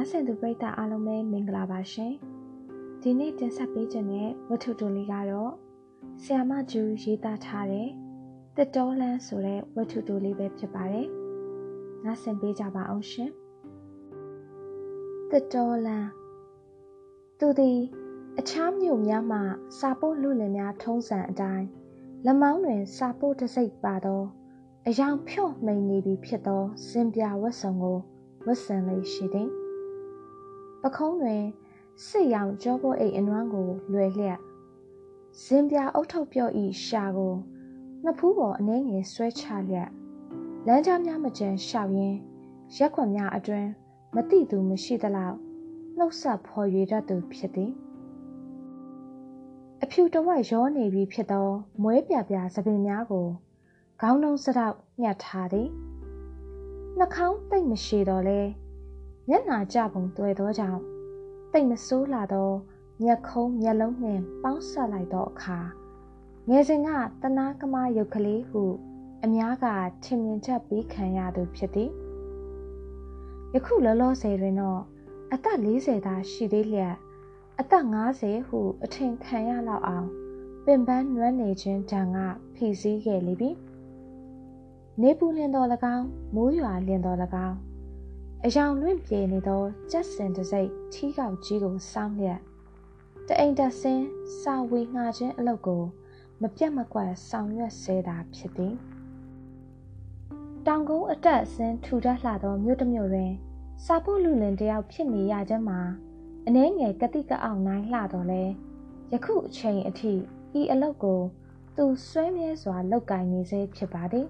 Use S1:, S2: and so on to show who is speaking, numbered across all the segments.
S1: နားဆင်သူပရိသတ်အားလုံးပဲမင်္ဂလာပါရှင်ဒီနေ့တင်ဆက်ပေးခြင်းတဲ့ဝတ္ထုတိုလေးကတော့ဆီယာမဂျူရေးသားထားတဲ့တစ်တော်လန်းဆိုတဲ့ဝတ္ထုတိုလေးပဲဖြစ်ပါတယ်နားဆင်ပေးကြပါအောင်ရှင်တစ်တော်လန်းသူသည်အခြားမြို့များမှစာပို့လူလင်များထုံးစံအတိုင်းလမောင်းတွင် စာပို့တစိတ်ပါသောအယောင်ဖြော့မိန်နေပြီဖြစ်သောစင်ပြဝတ်စုံကိုဝတ်ဆင်လေးရှိသည် ပခုံးတွင်စစ်ရောင်ကြောပိုးအိတ်အနွမ်းကိုလွယ်လျက်ဇင်ပြအုတ်ထုတ်ပြော့ဤရှာကိုနှစ်ဖူးပေါ်အနှဲငယ်ဆွဲချလျက်လမ်းကြားများမကျန်ရှောက်ရင်းရက်ခွက်များအတွင်မတိသူမရှိသလောက်နှုတ်ဆက်ဖော်ရွေတတ်သူဖြစ်သည်အဖြူတဝက်ရောနေပြီဖြစ်သောမွဲပြပြသပင်များကိုခေါင်းလုံးစတော့ညှက်ထားသည်နှာခေါင်းတိတ်မရှိတော့လဲ မျက်နာကြပုံတွေ့သောကြောင့်တိတ်မဆိုးလာသောမျက်ခုံးမျက်လုံးနှင့်ပေါင်းဆက်လိုက်သောအခါငယ်စဉ်ကတနာကမရုပ်ကလေးဟု အများကထင်မြင်ချက်ပေးခံရသူဖြစ်သည်ယခုလောလောဆယ်တွင်တော့အသက်40သာရှိသေးလျက်အသက်50ဟုအထင်ခံရလောက်အောင်ပင်ပန်းနွမ်းနေခြင်းတံကဖိစီးခဲ့လိပြီနေပူလင်တော်၎င်းမိုးရွာလင်တော်၎င်း အယောင်လွင့်ပြေနေသောကြက်စင်တစိတ်ထီးကောက်ကြီးကိုစောင်းလျက်တအိမ်တဆင်းစာဝေငှခြင်းအလုပ်ကို မပြတ်မကွက်ဆောင်ရွက်စေတာဖြစ်သည်တောင်ကုန်းအတက်အဆင်းထူထပ်လှသောမြို့တစ်မြို့တွင်စာဖို့လူလင်တယောက်ဖြစ်နေရခြင်းမှာအနှဲငယ်ကတိကအောင်နိုင်လှတော်လဲယခုအချိန်အထိဤအလုပ်ကို သူဆွဲမြဲစွာလုပ်ကိုင်နေစေဖြစ်ပါသည်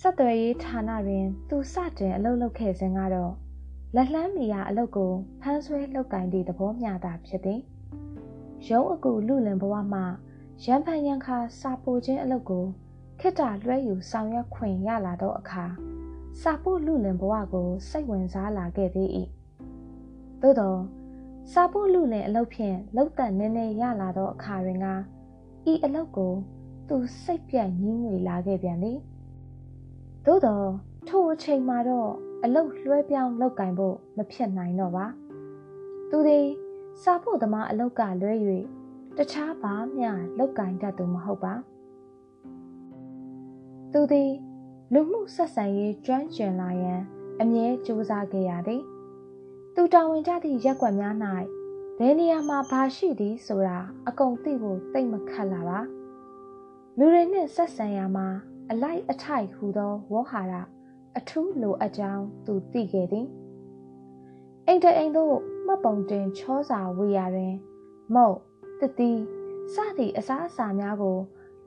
S1: ဆက်သွယ်ရေးဌာနတွင် သူစတင်အလုပ်လုပ်ခဲ့စဉ်ကတော့လက်လှမ်းမီယာအလုပ်ကိုဖမ်းဆွဲလုပ်ကင်သည့်သဘောမျှတာဖြစ်သည်ရုံးအကူလူလင်ဘဝမှရန်ဖန်ရန်ခါစာပိုခြင်းအလုပ်ကိုခိတ္တလွှဲယူဆောင်ရွက်ခွင့်ရလာသောအခါစာပို့လူလင်ဘဝကိုစိတ်ဝင်စားလာခဲ့သေး၏သို့သောစာပို့လူလင်အလုပ်ဖြင့်လောက်တန်နည်းနည်းရလာသောအခါတွင်ကဤအလုပ်ကိုသူစိတ်ပြတ်ညှင်းငွေလာခဲ့ပြန်သည် သို့တော့ထိုအချိန်မှာတော့အလုတ်လွှဲပြောင်းလောက်ကင်ဖို့မဖြစ်နိုင်တော့ပါသူသည်စာဖို့သမားအလုတ်ကလွဲ၍တခြားဘာမျှလောက်ကင်တတ်သူမဟုတ်ပါသူသည်လူမှုဆက်ဆံရေးကျွမ်းကျင်လာရန်အမြဲကြိုးစားခဲ့ရသည်သူတာဝန်ကျသည့်ရက်ွက်များ၌ဘယ်နေရာမှာဘာရှိသည်ဆိုတာအကုန်သိဖို့တိတ်မခတ်လာပါလူတွေနဲ့ဆက်ဆံရမှာ အလိုက်အထိုက်ဟူသောဝေါဟာရအထူးလိုအပ်ကြောင်းသူသိခဲ့သည်အိမ်တအိမ်သို့မှတ်ပုံတင်ချောစာဝေရာတွင် မုတ်တတိစသည့်အစားအစာများကို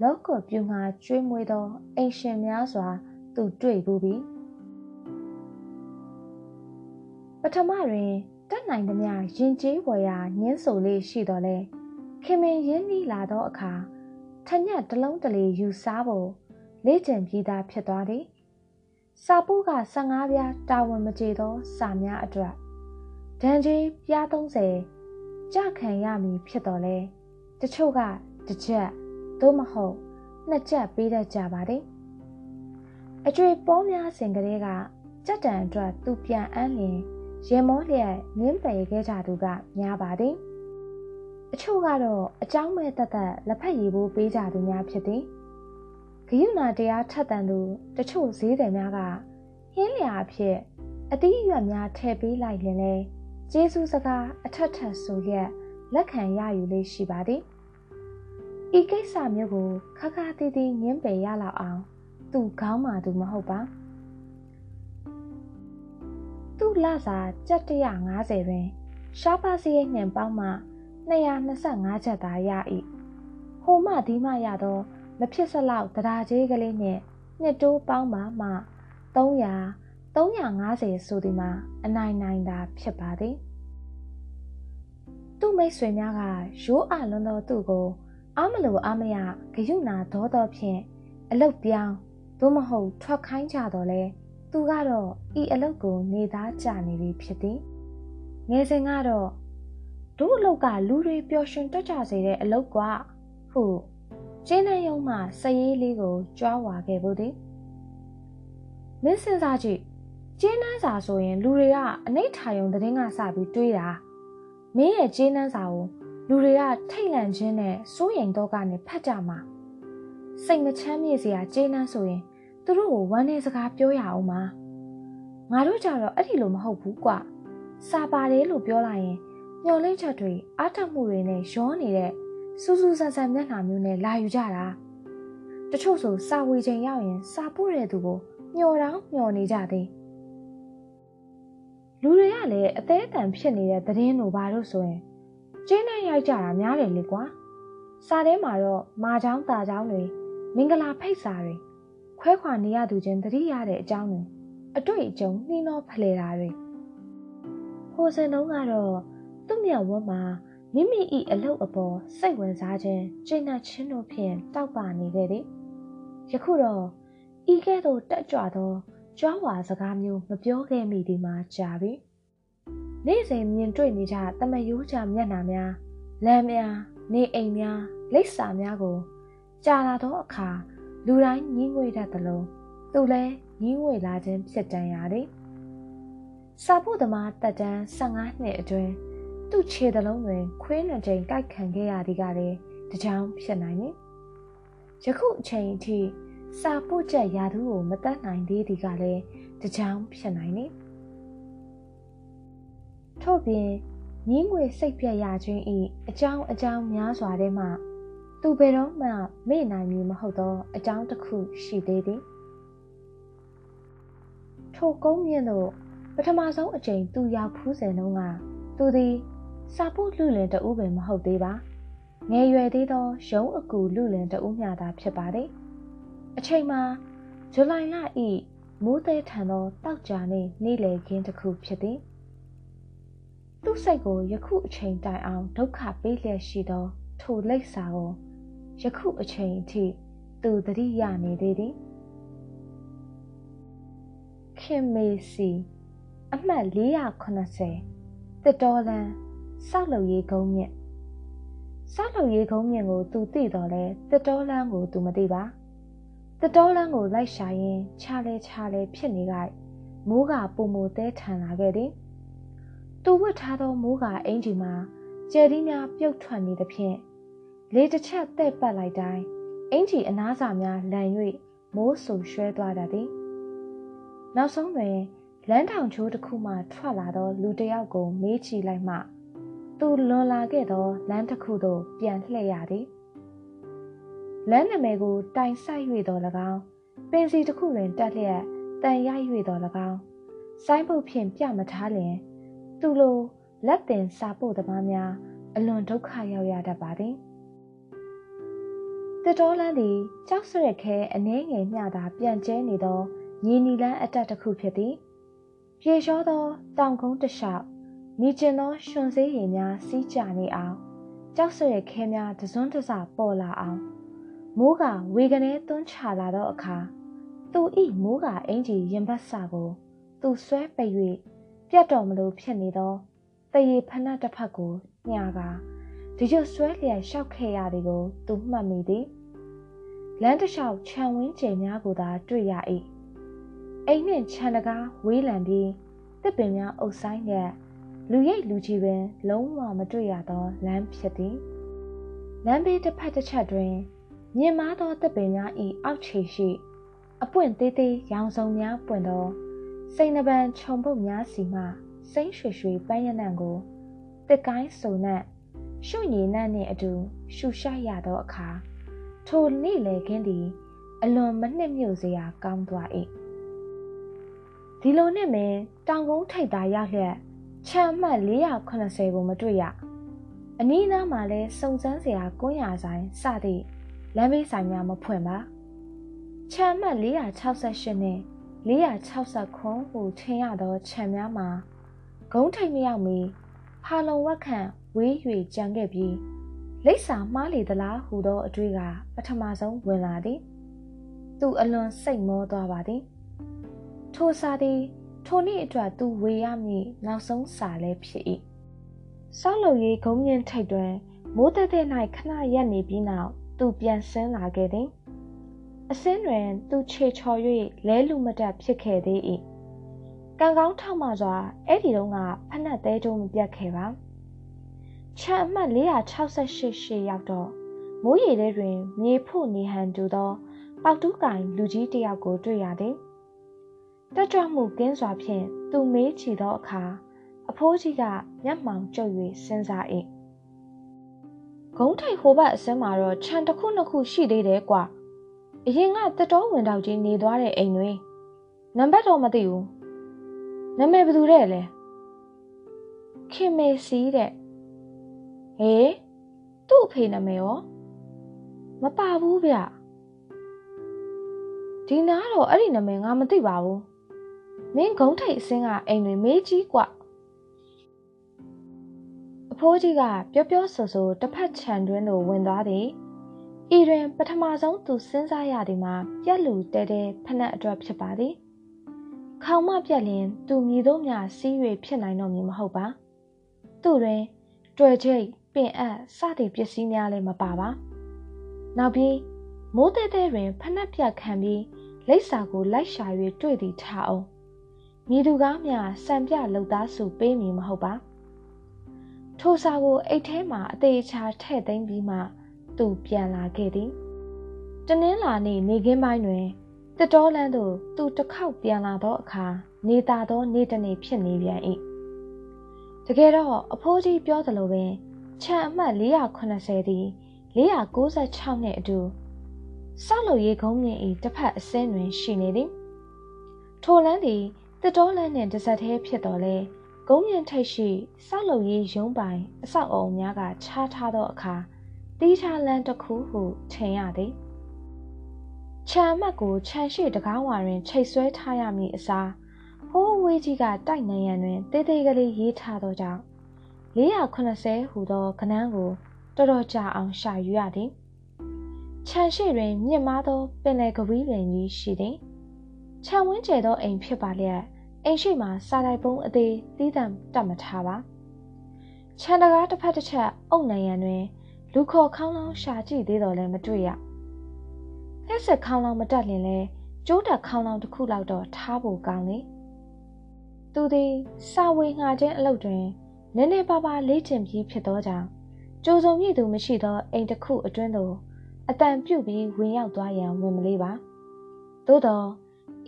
S1: လောကပြူငါကျွေးမွေးသောအိမ်ရှင်များစွာ သူတွေ့ဘူးပြီပထမတွင်တက်နိုင်သမျှရင်ကျေးဝယ်ရာညင်းဆိုလေးရှိတော်လဲခင်မင်ရင်းနှီးလာသောအခါထညက်တလုံးတလေယူစားဖို့ လေ့ကျင့်ပြီးသားဖြစ်သွားသည်စာပိုးက15ပြားတာဝန်မကျေသောစာများအတွက်ဒဏ်ကြီးပြား30ကြခံရမည်ဖြစ်တော်လဲတချို့ကတစ်ချက်သို့မဟုတ်နှစ်ချက်ပေးတတ်ကြပါသည်အကျွေပေါများစဉ်ကလေးကကြက်တံအတွက်သူပြန်အန်းလျင်ရေမောလျက်နင်းပယ်ခဲ့ကြသူကများပါသည်အချို့ကတော့အကြောင်းမဲ့တသက်လက်ဖက်ရည်ဘိုးပေးကြသူများဖြစ်သည် ဂယုဏတရားထက်တန်သူတချို့ဈေးတယ်များကဟင်းလျာအဖြစ်အသီးအရွက်များထည့်ပေးလိုက်ရင်လေကျေးဇူးစကားအထက်ထက်ဆိုရက်လက်ခံရယူလေးရှိပါသည်ဤကိစ္စမျိုးကိုခခတီးတီးငင်းပယ်ရလောက်အောင် သူခေါင်းမာသူမဟုတ်ပါသူ့လစာကြက်150တွင် ရှားပါစရိတ်နှင့်ပေါင်းမှ225ချက်သာရ၏ဟိုမှဒီမှရသော မဖြစ်စလောက်တရားကြီးကလေးနဲ့နှစ်တိုးပေါင်းပါမှ300 350ဆိုဒီမှာအနိုင်နိုင်တာဖြစ်ပါသည်သူ့မိတ်ဆွေများကရိုးအလွန်သောသူ့ကိုအာမလို့အာမရဂယုနာဒေါသောဖြင့်အလုတ်ပြောင်းသို့မဟုတ်ထွက်ခိုင်းကြတော့လဲသူကတော့ဤအလုတ်ကိုနေသားကြနေပြီဖြစ်သည်ငယ်စဉ်ကတော့တို့အလုတ်ကလူတွေပျော်ရွှင်တက်ကြစေတဲ့အလုတ်ကွာဟု ကျင်းတဲ့ယုံမှစရေးလေးကိုကြွားဝါခဲ့ဖို့သည်မင်းစဉ်းစားကြည့်ကျင်းနှန်းစာဆိုရင်လူတွေကအနိဋ္ဌာယုံသတင်းကစပြီးတွေးတာမင်းရဲ့ကျင်းနှန်းစာကိုလူတွေကထိတ်လန့်ခြင်းနဲ့စိုးရိမ်တော့ကနေဖတ်ကြမှာစိတ်မချမ်းမြေ့စရာကျင်းနှန်းဆိုရင်သူတို့ကိုဝမ်းနေစကားပြောရအောင်ပါငါတို့ကြတော့အဲ့ဒီလိုမဟုတ်ဘူးကွာစာပါတယ်လို့ပြောလိုက်ရင်မျောလင့်ချက်တွေအားထုတ်မှုတွေနဲ့ရောနေတဲ့ စူးစူးဆန်ဆန်မျက်နှာမျိုးနဲ့လာယူကြတာတချို့ဆိုစာဝေချိန်ရောက်ရင် စာပို့တဲ့သူကိုမျောတောင်းမျောနေကြသေးလူတွေကလည်းအသေးအတန်ဖြစ်နေတဲ့သတင်းတို့ဘာလို့ဆိုရင်ကျင်းနဲ့ရိုက်ကြတာများတယ်လေကွာစာထဲမှာတော့မာချောင်းတာချောင်းတွေမင်္ဂလာဖိတ်စာတွေခွဲခွာနေရသူချင်းတတိရတဲ့အကြောင်းတွေအတွေ့အကြုံနှီးနှောဖလှယ်တာတွေဟိုစင်တုံးကတော့သူ့မြောက်ဝန်းမှာ မိမိ၏အလုတ်အပေါ်စိတ်ဝင်စားခြင်းကျင့်နှက်ခြင်းတို့ဖြင့်တောက်ပနေခဲ့သည်ယခုတော့ဤကဲ့သို့တက်ကြွသောကြွားဝါစကားမျိုးမပြောခဲ့မိသည်မှာကြာပြီနေ့စဉ်မြင်တွေ့နေကြတမယိုးချမျက်နှာများလမ်းများနေအိမ်များလိပ်စာများကိုကြာလာသောအခါလူတိုင်းညှင်းငွေတတ်သလိုသူလည်းညှင်းငွေလာခြင်းဖြစ်တန်ရသည်စာဖို့သမားတက်တန်း15နှစ်အတွင်း သူ့ခြေသလုံးတွင်ခွေးနှစ်ကြိမ်ကိုက်ခံခဲ့ရသည်ကလည်းတကြောင်ဖြစ်နိုင်တယ်။ယခုအချိန်အထိစာပို့ချက်ရာသူကိုမတတ်နိုင်သေးသည်ကလည်းတကြောင်ဖြစ်နိုင်တယ်။ထို့ပြင်ငင်းငွေစိတ်ပြက်ရခြင်း၏အကြောင်းအကြောင်းများစွာထဲမှသူဘယ်တော့မှမေ့နိုင်မည်မဟုတ်သောအကြောင်းတစ်ခုရှိသေးသည်။ထိုကုန်းမြင့်သို့ပထမဆုံးအကြိမ်သူရောက်ဖူးစဉ်တုန်းကသူသည် စာဖို့လူလင်တဦးပင်မဟုတ်သေးပါငယ်ရွယ်သေးသောရုံးအကူလူလင်တဦးမျှသာဖြစ်ပါတယ်အချိန်မှာဇူလိုင်လဤမိုးသည်ထန်သောတောက်ကြနှင့်နေ့လည်ခင်းတစ်ခုဖြစ်သည်သူ့စိတ်ကိုယခုအချိန်တိုင်အောင်ဒုက္ခပေးလျက်ရှိသော ထိုလိပ်စာကိုယခုအချိန်အထိသူသတိရနေသေးသည်ခင်မေစီအမှတ်480တစ်တော်လန် စောက်လုံရေးကုန်းမြင့်စောက်လုံရေးကုန်းမြင့်ကိုသူသိတော်လဲတစ်တော်လန်းကိုသူမသိပါတစ်တော်လန်းကိုလိုက်ရှာရင်ခြားလဲခြားလဲဖြစ်နေလိုက်မိုးကပုံမတဲထန်လာခဲ့သည်သူဝတ်ထားသောမိုးကအင်ဂျီမှာကျယ်ဒီများပြုတ်ထွက်နေသဖြင့်လေတစ်ချက်တဲ့ပတ်လိုက်တိုင်းအင်ဂျီအနားစာများလန်၍မိုးဆူရွှဲသွားတတ်သည်နောက်ဆုံးတွင်လမ်းထောင်ချိုးတစ်ခုမှထွက်လာသောလူတစ်ယောက်ကိုမေးချီလိုက်မှ သူလွန်လာခဲ့သောလမ်းတစ်ခုသို့ပြန်လှည့်ရသည်လမ်းနမဲကိုတိုင်ဆိုင်၍တော်၎င်းပင်စီတစ်ခုတွင်တက်လျက်တန်ရိုက်၍တော်၎င်းဆိုင်းပုတ်ဖြင့်ပြမထားလျင် သူလိုလက်တင်စာပို့သမားများအလွန်ဒုက္ခရောက်ရတတ်ပါသည်တတော်လန်းသည်ကြောက်စရက်ခဲအနှဲငယ်မျှသာပြန်ကျဲနေသောညီနီလန်းအတက်တစ်ခုဖြစ်သည် ပြေလျှောသောတောင်ကုန်းတစ်လျှောက် မြည်ကျင်သောရှင်စေးရည်များစီးကြနေအောင်ကြောက်စရဲခဲများတစွန်းတစပေါ်လာအောင်မိုးကဝေကနေသွန်းချလာသောအခါသူဤမိုးကအင်ကြီးရင်ဘတ်စာကို သူဆွဲပိတ်၍ပြတ်တော်မလို့ဖြစ်နေသောတရေဖဏတစ်ဖက်ကိုညှာကဒီကျဆွဲလျက်ရှောက်ခဲ့ရသည်ကို သူမှတ်မိသည်လမ်းတစ်လျှောက်ခြံဝင်းကျယ်များကိုသာတွေ့ရ၏အိမ်နှင့်ခြံတကားဝေးလံပြီးတစ်ပင်များအုပ်ဆိုင်လျက် လူရိပ်လူကြီးပင်လုံးဝမတွေ့ရသောလမ်းဖြစ်သည်လမ်းဘေးတစ်ဖက်တစ်ချက်တွင်မြင်မာသောတပ်ပင်များ၏အောက်ခြေရှိအပွင့်သေးသေးရောင်စုံများပွင့်သောစိန်နှပန်ခြုံပုတ်များစီမှစိမ့်ရွှေရွှေပန်းရနံ့ကိုတစ်ကိုင်းစုံနက်ရှုညည်နံ့နှင့်အတူရှူရှိုက်ရသောအခါထိုနေ့လေခင်းသည် အလွန်မနှစ်မြို့စရာကောင်းသွား၏ဒီလိုနဲ့မင်းတောင်ကုန်းထိပ်သားရောက်လျက် ခြံမှတ်480ကိုမတွေ့ရအနီးနားမှာလဲစုံစမ်းစရာကွန်းရဆိုင်စသည့်လမ်းဘေးဆိုင်များမဖွင့်ပါခြံမှတ်468နဲ့469ဟုထင်ရသောခြံများမှာဂုံးထိတ်မရောက်မီဖာလုံဝက်ခန့်ဝေး၍ကြံခဲ့ပြီးလိပ်စာမှားလေသလားဟူသောအတွေ့ကပထမဆုံးဝင်လာသည် သူအလွန်စိတ်မောသွားပါသည်ထိုစာသည် ထိုနေ့အတွက်သူဝေရမည့်နောက်ဆုံးစာလည်းဖြစ်၏ဆောက်လုပ်ရေးဂုံးမြင့်ထိပ်တွင်မိုးတက်တဲ့၌ခဏရက်နေပြီးနောက်သူပြန်ဆင်းလာခဲ့သည်အစင်းတွင်သူခြေချော်၍လဲလူမတက်ဖြစ်ခဲ့သေး၏ကံကောင်းထောက်မှစွာအဲ့ဒီတော့ကဖက်နှက်သေးတုံးမပြတ်ခဲ့ပါချမ်းအမှတ်468ရှေ့ရောက်တော့မိုးရေထဲတွင် မြေဖို့နေဟန်တူသောပေါတူးကင်လူကြီးတယောက်ကိုတွေ့ရသည် တက်ကြွမှုကင်းစွာဖြင့်သူမေးချီသောအခါအဖိုးကြီးကမျက်မှောင်ကျုပ်၍စဉ်းစား၏ဂုံးထိတ်ဟိုဘက်အစင်းမှာတော့ခြံတစ်ခုနှစ်ခုရှိသေးတယ်ကွာအရင်ကတတော်ဝင်တော့ကြီးနေသွားတဲ့အိမ်တွေနံပါတ်တော့မသိဘူးနာမည်ဘယ်သူတဲ့လဲခင်မေစီတဲ့ဟေးသူ့အဖေနာမည်ရောမပါဘူးဗျဒီနားတော့အဲ့ဒီနာမည်ငါမသိပါဘူး မင်းဂုံးထိတ်အစင်းကအိမ်တွေမေးကြီးกว่าအဖိုးကြီးကပြောပြောဆိုဆိုတစ်ဖက်ခြံတွင်းသို့ဝင်သွားသည်ဤတွင် ပထမဆုံးသူစဉ်းစားရသည်မှာပြက်လူတဲတဲဖက်နှက်အတွက်ဖြစ်ပါသည်ခေါင်းမပြက်လင် သူမြည်တို့များစီး၍ဖြစ်နိုင်တော့မည်မဟုတ်ပါသူတွင်တွေ့ချိတ်ပင်အပ်စသည့်ပစ္စည်းများလည်းမပါပါနောက်ပြီးမိုးတဲတဲတွင်ဖက်နှက်ပြက်ခံပြီးလိပ်စာကိုလိုက်ရှာ၍တွေ့သည်ထားအောင် မိသူကားများစံပြလှုပ်သားစုပေးမည်မဟုတ်ပါထိုစာကိုအိတ်ထဲမှာအသေးချာထည့်သိမ်းပြီးမှ သူပြန်လာခဲ့သည်တနင်္လာနေ့နေခင်းပိုင်းတွင်တတော်လန်းသို့သူတစ်ခေါက်ပြန်လာသောအခါနေတာသောနေ့တစ်နေ့ဖြစ်နေပြန်၏တကယ်တော့အဖိုးကြီးပြောသလိုပင်ခြံအမှတ်480သည်496နဲ့အတူဆောက်လုပ်ရေးကုန်းမြင့်၏တစ်ဖက်အစင်းတွင်ရှိနေသည်ထိုလန်းသည် တတော်လန်းနှင့်တစ်ဆက်သေးဖြစ်တော်လဲကုန်းမြင့်ထိပ်ရှိဆောက်လုပ်ရေးရုံးပိုင်အဆောက်အအုံများကခြားထားသောအခါတီးခြားလန်းတစ်ခုဟုထင်ရသည်ခြံမတ်ကိုခြံရှိတကားဝါတွင်ချိတ်ဆွဲထားရမည်အစားဟိုးဝေးကြီးကတိုက်နေရန်တွင်တေးသေးကလေးရေးထားသောကြောင့်480ဟူသောကနန်းကိုတော်တော်ကြာအောင်ရှာယူရသည်ခြံရှိတွင်မြင့်မားသောပင်လယ်ကဝီးပင်ကြီးရှိသည် ခြံဝင်းကျဲသောအိမ်ဖြစ်ပါလျက်အိမ်ရှိမှစာတိုက်ပုံးအသေးသီးသန့်တတ်မထားပါခြံတကားတစ်ဖက်တစ်ချက်အုပ်နေရန်တွင် လူခေါ်ခေါင်းလောင်းရှာကြည့်သေးတော်လည်းမတွေ့ရလက်ဆက်ခေါင်းလောင်းမတက်လင်လဲကျိုးတက်ခေါင်းလောင်းတစ်ခုလောက်တော့ထားဖို့ကောင်းလေသူသည်စာဝေငှာခြင်းအလုပ်တွင်နည်းနည်းပါးပါးလေ့ကျင့်ပြီးဖြစ်သောကြောင့်ကြိုးစုံမြည်သူမရှိသောအိမ်တစ်ခုအတွင်းသို့အတန်ပြုတ်ပြီးဝင်ရောက်သွားရန်ဝင်မလေးပါသို့တော့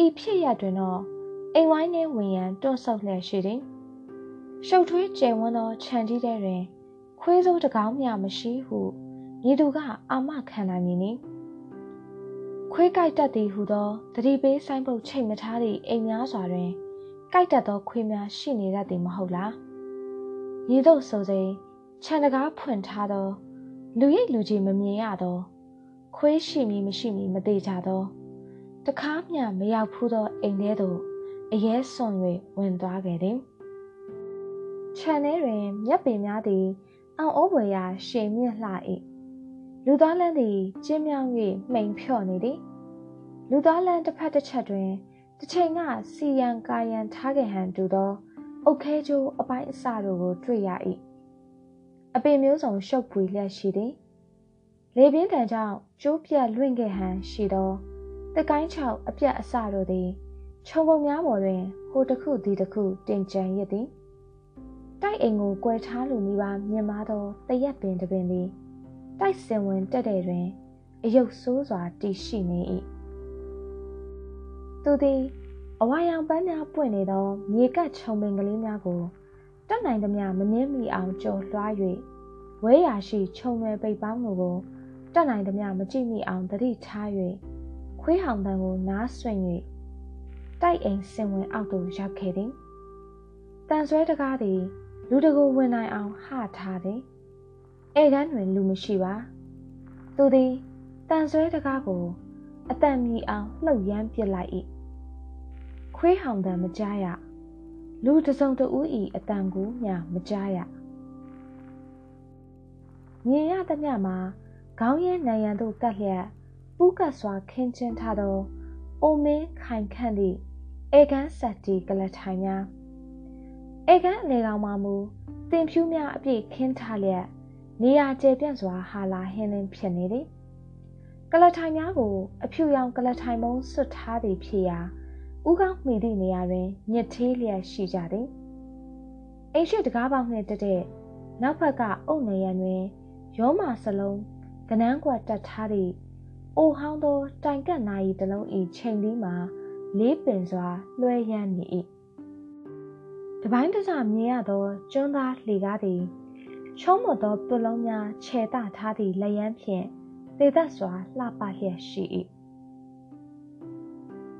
S1: ဤဖြစ်ရတွင်တော့အိမ်ဝိုင်းနှင်းဝင်ရန်တွန့်ဆုတ်လျက်ရှိသည်ရှုပ်ထွေးကျယ်ဝန်းသောခြံကြီးထဲတွင် ခွေးစိုးတကောင်းမြမရှိဟုညီသူက အာမခံနိုင်မည်နီခွေးကြိုက်တတ်သည်ဟုသောတတိပေးဆိုင်ပုတ်ချိတ်မထားသည့်အိမ်များစွာတွင်ကြိုက်တတ်သောခွေးများရှိနေတတ်သည်မဟုတ်လားညီတို့ဆိုစဉ်ခြံတကားဖွင့်ထားသော လူရိပ်လူကြီးမမြင်ရသော ခွေးရှိမည်မရှိမည်မသိကြသော တခါမျှမရောက်ဖူးသောအိမ်ထဲသို့အရဲစွန်၍ဝင်သွားခဲ့သည်ခြံထဲတွင် မြက်ပင်များသည်အောင်အိုးပွေရာရှည်မြင့်လှ၏လူသားလန်းသည်ကျင်းမြောင်း၍မှိန်ဖြော့နေသည်လူသားလန်းတစ်ဖက်တစ်ချက်တွင်တစ်ချိန်ကစီယံကာယံထားခဲ့ဟန်တူသောအုတ်ခဲကျိုးအပိုင်းအစတို့ကိုတွေ့ရ၏အပင်မျိုးစုံရှုပ်ပွေလျက်ရှိသည်လေပြင်းတန်ကြောင့်ကျိုးပြတ်လွင့်ခဲ့ဟန်ရှိသော တကိုင်းချောက်အပြတ်အစတို့သည်ခြုံပုံများပေါ်တွင်ဟိုတစ်ခုဒီတစ်ခုတင်ကြံရသည်တိုက်အိမ်ကိုကွယ်ထားလိုမိပါမြင်မာသောတရက်ပင်တပင်သည်တိုက်စင်ဝင်တက်တဲ့တွင်အယုတ်ဆိုးစွာတည်ရှိနေ၏သူသည်အဝါရောင်ပန်းများပွင့်နေသောမြေကပ်ခြုံပင်ကလေးများကိုတက်နိုင်သမျှမနှင်းမိအောင်ကြော်လွှား၍ဝဲရာရှိခြုံရွယ်ပိတ်ပေါင်းတို့ကိုတက်နိုင်သမျှမကြည့်မိအောင်တတိထား၍ ခွေးဟောင်တန်ကိုနားဆွင့်၍တိုက်အိမ်စင်ဝင်အောက်သို့ရောက်ခဲ့သည်တန်ဆွဲတကားသည်လူတကူဝင်နိုင်အောင်ဟထားသည်ဧကန်းတွင်လူမရှိပါသူသည်တန်ဆွဲတကားကိုအတန်မီအောင်လှုပ်ရမ်းပစ်လိုက်၏ခွေးဟောင်တန်မကြားရလူတစုံတဦးဤအတန်ကိုမျှမကြားရမြင်ရသမျှမှာခေါင်းရဲနံရံသို့ကပ်လျက် ပူးကပ်စွာခင်းချင်းထားသောအိုမင်းခိုင်ခန့်သည့်ဧကန်းဆက်တီကလထိုင်များဧကန်းအလေကောင်မှမူတင်ဖြူးများအပြည့်ခင်းထားလျက်နေရာကျပြန့်စွာဟာလာဟင်းလင်းဖြစ်နေသည်ကလထိုင်များကို အဖြူရောင်ကလထိုင်မုံဆွတ်ထားသည်ဖြစ်ရာဥကောင်းမိသည့်နေရာတွင်ညစ်သေးလျက်ရှိကြသည်အိမ်ရှိတကားပေါက်နှင့်တက်တဲ့နောက်ဘက်ကအုတ်နေရန်တွင် ရောမာစလုံးကနန်းကွက်တက်ထားသည့် အိုဟောင်းသောတိုင်ကတ်နာရီတစ်လုံးဤချိန်သည်မှာလေးပင်စွာလွှဲရမ်းနေ၏တပိုင်းတစမြင်ရသောကျွန်းသားလှေကားသည်ချုံးမသောပုလုံးများခြေတထားသည့်လျံဖြင့်တေသက်စွာလှပလျက်ရှိ၏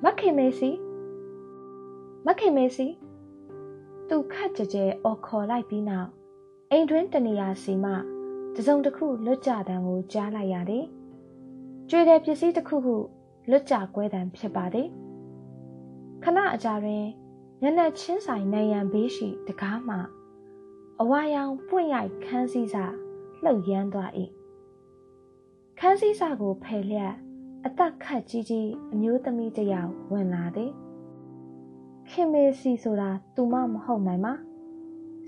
S1: မခင်မေစီမခင်မေစီသူခတ်ကြကြဲအော်ခေါ်လိုက်ပြီးနောက်အိမ်တွင်းတနေရာစီမှတစုံတစ်ခုလွတ်ကြတံကိုကြားလိုက်ရသည်။ ကျွေတဲ့ပစ္စည်းတစ်ခုခုလွတ်ကြကွဲတံဖြစ်ပါသည်။ခဏအကြာတွင်ညနေချင်းဆိုင်နိုင်ရန်ဘေးရှိတကားမှအဝါရောင်ပွင့်ရိုက်ခန်းစည်းစာလှုပ်ရမ်းသွား၏ခန်းစည်းစာကိုဖယ်လျက်အသက်ခတ်ကြီးကြီးအမျိုးသမီးတစ်ယောက်ဝင်လာသည်ခင်မေစီဆိုတာသူမမဟုတ်နိုင်ပါ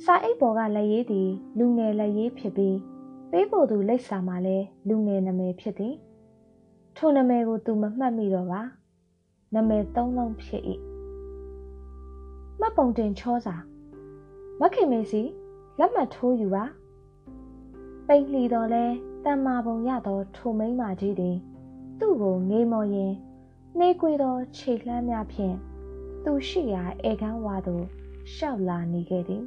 S1: စာအိတ်ပေါ်ကလက်ရည်သည်လူငယ်လက်ရည်ဖြစ်ပြီးပေးဖို့သူလိပ်စာမှာလည်းလူငယ်နာမည်ဖြစ်သည် ထိုနာမည်ကိုသူမမှတ်မိတော့ပါနာမည်သုံးလုံးဖြစ်၏မှတ်ပုံတင်ချောစာမခင်မေစီလက်မှတ်ထိုးယူပါပိန်လှီတော်လဲတမ္မာပုံရသောထိုမိမကြီးသည်သူ့ကိုငေးမော်ရင်နှေးကွေးသောခြေလှမ်းများဖြင့်သူရှိရာအေကန်းဝါသို့ရှောက်လာနေခဲ့သည်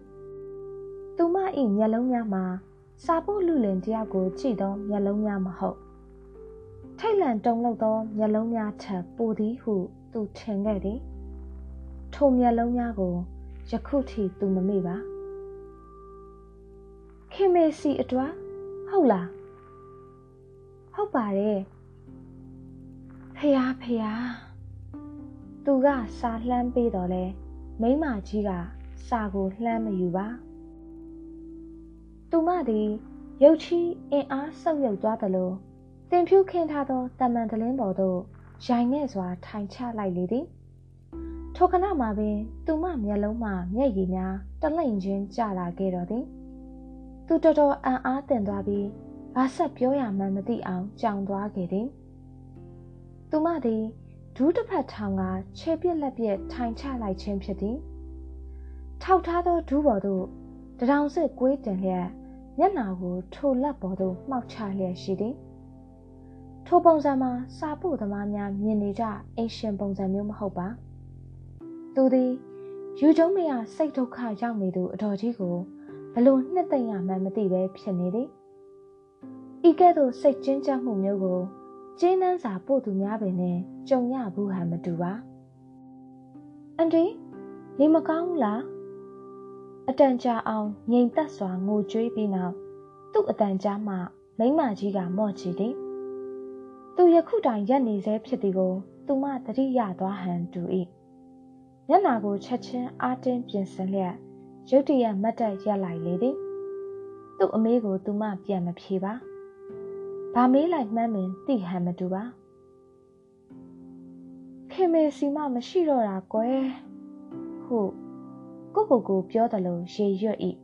S1: သူမ၏မျက်လုံးများမှာစာဖို့လူလင်တယောက်ကိုကြည့်သောမျက်လုံးများမဟုတ် ထိတ်လန့်တုန်လှုပ်သောမျက်လုံးများထပ်ပိုသည်ဟု သူထင်ခဲ့သည်ထိုမျက်လုံးများကိုယခုထိသူမမေ့ပါခင်မေစီအတွက်ဟုတ်လားဟုတ်ပါတယ်ဖះဖះသူကစာလှမ်းပေးတော့လဲမိမကြီးကစာကိုလှမ်းမယူပါသူမသည်ရုတ်ချီအင်အားဆုပ်ယုပ်သွားသလို တင်ဖြူခင်းထားသောတမန်တလင်းပေါ်သို့ရိုင်နဲ့စွာထိုင်ချလိုက်လေသည်ထိုခဏမှာပင်သူမမျက်လုံးမှမျက်ရည်များတလိမ့်ချင်းကျလာခဲ့တော်သည်သူတော်တော်အံ့အားသင့်သွားပြီးဘာဆက်ပြောရမှန်းမသိအောင်ကြောင်သွားခဲ့သည်သူမသည်ဒူးတစ်ဖက်ထောင်ကခြေပြက်လက်ပြက်ထိုင်ချလိုက်ခြင်းဖြစ်သည်ထောက်ထားသောဒူးပေါ်သို့တရောင်စစ်ကွေးတင်လျက်မျက်နာကိုထိုလက်ပေါ်သို့မှောက်ချလျက်ရှိသည် ထိုပုံစံမှာစာပို့သမားများမြင်နေကြအိမ်ရှင်ပုံစံမျိုးမဟုတ်ပါသူသည်ယူကျုံမရစိတ်ဒုက္ခရောက်နေသူအတော်ကြီးကိုဘလို့နှစ်သိမ့်ရမှန်းမသိပဲဖြစ်နေသည်ဤကဲ့သို့စိတ်ကျဉ်းကျပ်မှုမျိုးကိုကျင်းနှန်းစာပို့သူများပင်နဲ့ကြုံရဘူးဟာမတူပါအန်ဒီနေမကောင်းဘူးလားအတန်ကြာအောင်ငြိမ်သက်စွာငိုကြွေးပြီးနောက်သူ့အတန်ကြာမှမိမကြီးကမော့ချီသည် သူယခုတိုင်ရက်နေစေဖြစ်သည်ကို သူမတတိယသွားဟန်တူ၏မျက်နာကိုချက်ချင်းအားတင်းပြင်ဆင်လျက်ရုတ်တရက်မတ်တက်ရက်လိုက်လေသည်သူ့အမေကိုသူမပြန်မဖြေပါဘာမေးလိုက်မှန်းမင်သိဟန်မတူပါခင်မေစီမမရှိတော့တာကွယ်ဟုကိုကိုကိုပြောတယ်လို့ရေရွတ်၏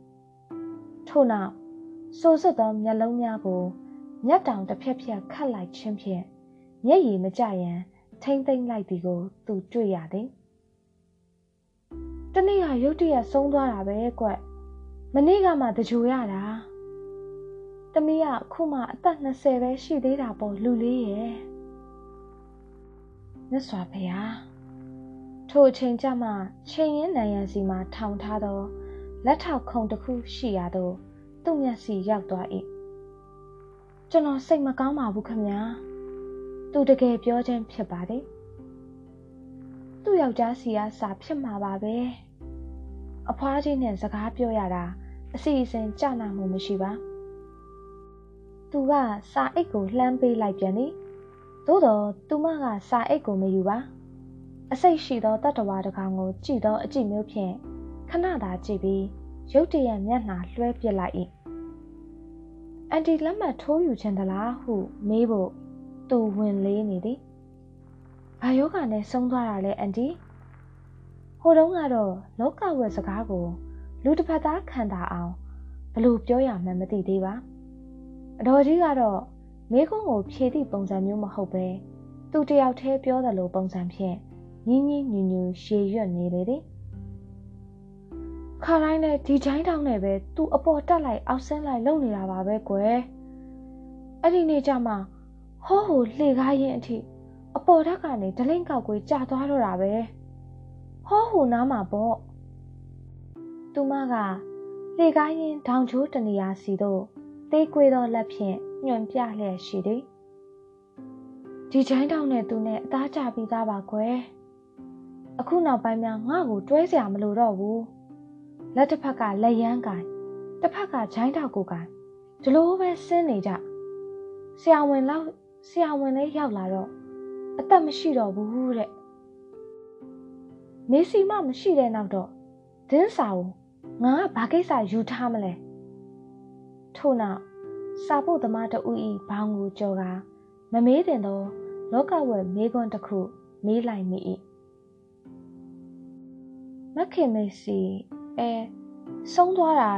S1: ထို့နောက်စိုးစက်သောမျက်လုံးများကို မျက်တောင်တစ်ဖြက်ဖြက်ခတ်လိုက်ခြင်းဖြင့်မျက်ရည်မကျရန်ထိမ့်သိမ့်လိုက်သည်ကို သူတွေ့ရသည်တနေ့ကရုတ်တရက်ဆုံးသွားတာပဲကွမနေ့ကမှတကြိုရတာတမီးကခုမှအသက်20ပဲရှိသေးတာပေါ့လူလေးရဲ့မြတ်စွာဘုရားထိုအချိန်ကျမှချိန်ရင်နိုင်ရန်စီမှာထောင်ထားသောလက်ထောက်ခုံတစ်ခုရှိရသောသူ့မျက်စီရောက်သွား၏ ကျွန်တော်စိတ်မကောင်းပါဘူးခမညာသူတကယ်ပြောခြင်းဖြစ်ပါတယ်သူ့ယောက်ျားစီကစာဖြစ်မှာပါပဲအဖွားကြီးနဲ့စကားပြောရတာအစီအစဉ်ကြနာမှုမရှိပါသူကစာအိတ်ကိုလှမ်းပေးလိုက်ပြန်သည်သို့တော့သူမကစာအိတ်ကိုမယူပါအစိတ်ရှိသောတတ္တဝါတစ်ကောင်ကိုကြည့်သောအကြည့်မျိုးဖြင့်ခဏသာကြည့်ပြီးရုတ်တရက်မျက်နှာလွှဲပစ်လိုက်၏ အန်တီလက်မှတ်ထိုးယူခြင်းသလားဟုမေးဖို့သူဝင်လေးနေသည်ဘာယောဂနဲ့ဆုံးသွားတာလဲအန်တီဟိုတုန်းကတော့လောကဝက်စကားကိုလူတစ်ဖက်သားခံတာအောင်ဘလို့ပြောရမှန်းမသိသေးပါအတော်ကြီးကတော့မိကုန်းကိုဖြေသည့်ပုံစံမျိုးမဟုတ်ပဲသူတယောက်တည်းပြောတယ်လို့ပုံစံဖြင့်ညင်းညင်းညူညူရှည်ရွက်နေလေသည် ခါတိုင်းလည်းဒီချိုင်းတောင်းနဲ့ပဲသူအပေါ်တက်လိုက်အောက်ဆင်းလိုက်လုပ်နေတာပါပဲကွယ်အဲ့ဒီနေ့ကျမှဟောဟိုလှေကားရင်အထိအပေါ်တက်ကနေဒလိမ့်ကောက်ကိုကြာသွားတော့တာပဲဟောဟိုနားမှာပေါ့သူမကလှေကားရင်ဒေါင်ချိုးတနေရာစီတို့သေးကွေသောလက်ဖြင့်ညွန်ပြလျက်ရှိသည်ဒီချိုင်းတောင်းနဲ့သူနဲ့အသားကျပြီးသားပါကွယ်အခုနောက်ပိုင်းများငါ့ကိုတွဲစရာမလိုတော့ဘူး လက်တစ်ဖက်ကလက်ရမ်းကင်တစ်ဖက်ကဂျိုင်းတောက်ကိုကင်ဒီလိုပဲဆင်းနေကြဆရာဝန်လောက်ဆရာဝန်လေးရောက်လာတော့အသက်မရှိတော့ဘူးတဲ့မေစီမမရှိတဲ့နောက်တော့ဒင်းစာကိုငါကဘာကိစ္စယူထားမလဲထို့နောက်စာဖို့သမားတဦးဤဘောင်းကိုကြော်ကမမေးတင်သောလောကဝက်မေးခွန်းတစ်ခုမေးလိုက်မိ၏မခင်မေစီ အဲဆုံးသွားတာ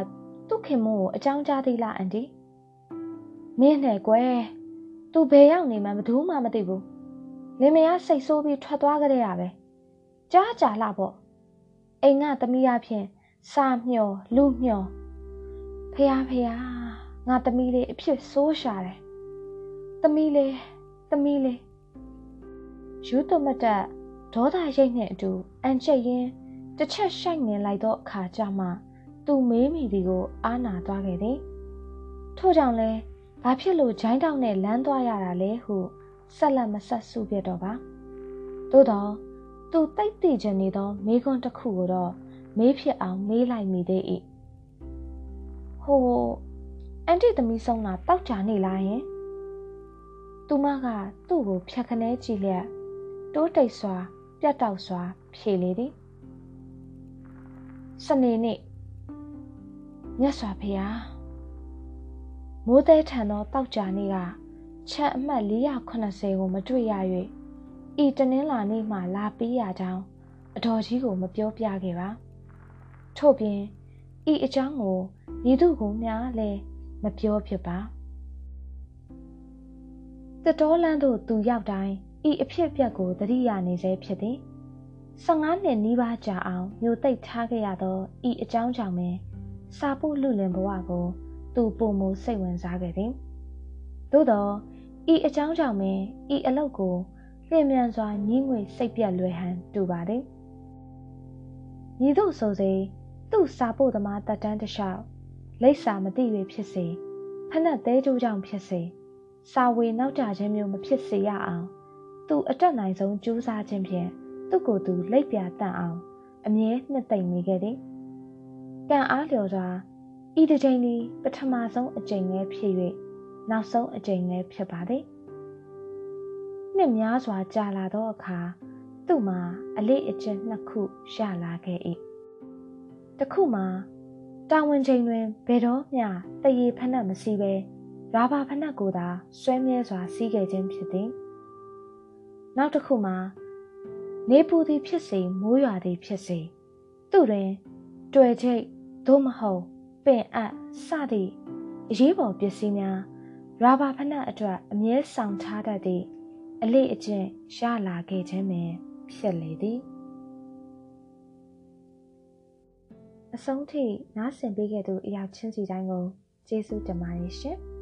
S1: သူ့ခင်မကိုအကြောင်းကြားသေးလားအန်တီမင်းနဲ့ကွယ်သူဘယ်ရောက်နေမှမဘူးမှမသိဘူးလင်မယားစိတ်ဆိုးပြီးထွက်သွားကြတဲ့ရပဲကြားကြလာပေါ့အိမ်ကသမီးအဖြစ်စာမျောလူမျောဖះဖះငါသမီးလေးအဖြစ်ဆိုးရှာတယ်သမီးလေးသမီးလေးယူတမတက်ဒေါသရိတ်နဲ့အတူအန်ချက်ရင်း တစ်ချက်ရှိုက်ငင်လိုက်သောအခါကျမှသူမေးမိသည်ကိုအာနာသွားခဲ့သည်ထို့ကြောင့်လဲဘာဖြစ်လို့ဂျိုင်းတောက်နဲ့လမ်းသွားရတာလဲဟုဆက်လက်မဆက်စုပြတော့ပါသို့တော့သူတိတ်တိချင်နေသောမိခွန်းတစ်ခုကိုတော့မေးဖြစ်အောင်မေးလိုက်မိသေး၏ဟိုအန်တီသမီးဆုံးတာတောက်ကြနေလားယင်သူမကသူ့ကိုဖြတ်ခနဲကြည့်လျက်တိုးတိတ်စွာ ပြတ်တောက်စွာ ဖြေလေသည် စနေနေ့မြတ်စွာဘုရားမိုးသည်ထန်သောတောက်ကြနေ့ကချက်အမှတ်480ကိုမတွေ့ရ၍ဤတနင်္လာနေ့မှလာပြီးရကြောင်းအတော်ကြီးကိုမပြောပြခဲ့ပါထို့ပြင်ဤအကြောင်းကိုမည်သူကိုမျှလည်းမပြောဖြစ်ပါတတော်လန်းတို့သူရောက်တိုင်းဤအဖြစ်အပျက်ကိုသတိရနေစေဖြစ်သည် 15နှစ်နီးပါးကြာအောင်မြို့သိပ်ထားခဲ့ရသောဤအကြောင်းကြောင့်ပင်စာဖို့လူလင်ဘဝကို သူပုံမူစိတ်ဝင်စားခဲ့သည်သို့သောဤအကြောင်းကြောင့်ပင်ဤအလုတ်ကိုလျင်မြန်စွာညှင်းငွေစိတ်ပြက်လွယ်ဟန်တူပါသည်ညီတို့ဆိုစေသူ့စာဖို့သမားတက်တန်းတစ်လျှောက်လိပ်စာမသိ၍ဖြစ်စေဖက်နှက်သေးကြိုးကြောင့်ဖြစ်စေစာဝေနောက်ကြခြင်းမျိုးမဖြစ်စေရအောင် သူအတက်နိုင်ဆုံးကြိုးစားခြင်းဖြင့် သူ့ကိုယ်သူလိပ်ပြတန့်အောင်အမြဲနှစ်သိမ့်နေခဲ့သည်ကံအားလျော်စွာဤတစ်ချိန်သည်ပထမဆုံးအကြိမ်ပဲဖြစ်၍နောက်ဆုံးအကြိမ်လည်းဖြစ်ပါသည်နှစ်များစွာကြာလာသောအခါသူ့မှာအလေးအကျင့်နှစ်ခုရလာခဲ့၏တစ်ခုမှာတာဝန်ချိန်တွင်ဘယ်တော့မျှတရေဖက်နှက်မစီးပဲရာဘာဖက်နှက်ကိုသာဆွဲမြဲစွာစီးခဲ့ခြင်းဖြစ်သည်နောက်တစ်ခုမှာ နေပူသည်ဖြစ်စေမိုးရွာသည်ဖြစ်စေသူ့တွင်တွေ့ချိတ်သို့မဟုတ်ပင်အပ်စသည့်အရေးပေါ်ပစ္စည်းများရာဘာဖက်နှက်အတွက်အမြဲဆောင်ထားတတ်သည့်အလေးအကျင့်ရလာခဲ့ခြင်းပင်ဖြစ်လေသည်အဆုံးထိနားဆင်ပေးခဲ့သူအရာချင်းစီတိုင်းကိုကျေးဇူးတင်ပါတယ်ရှင်။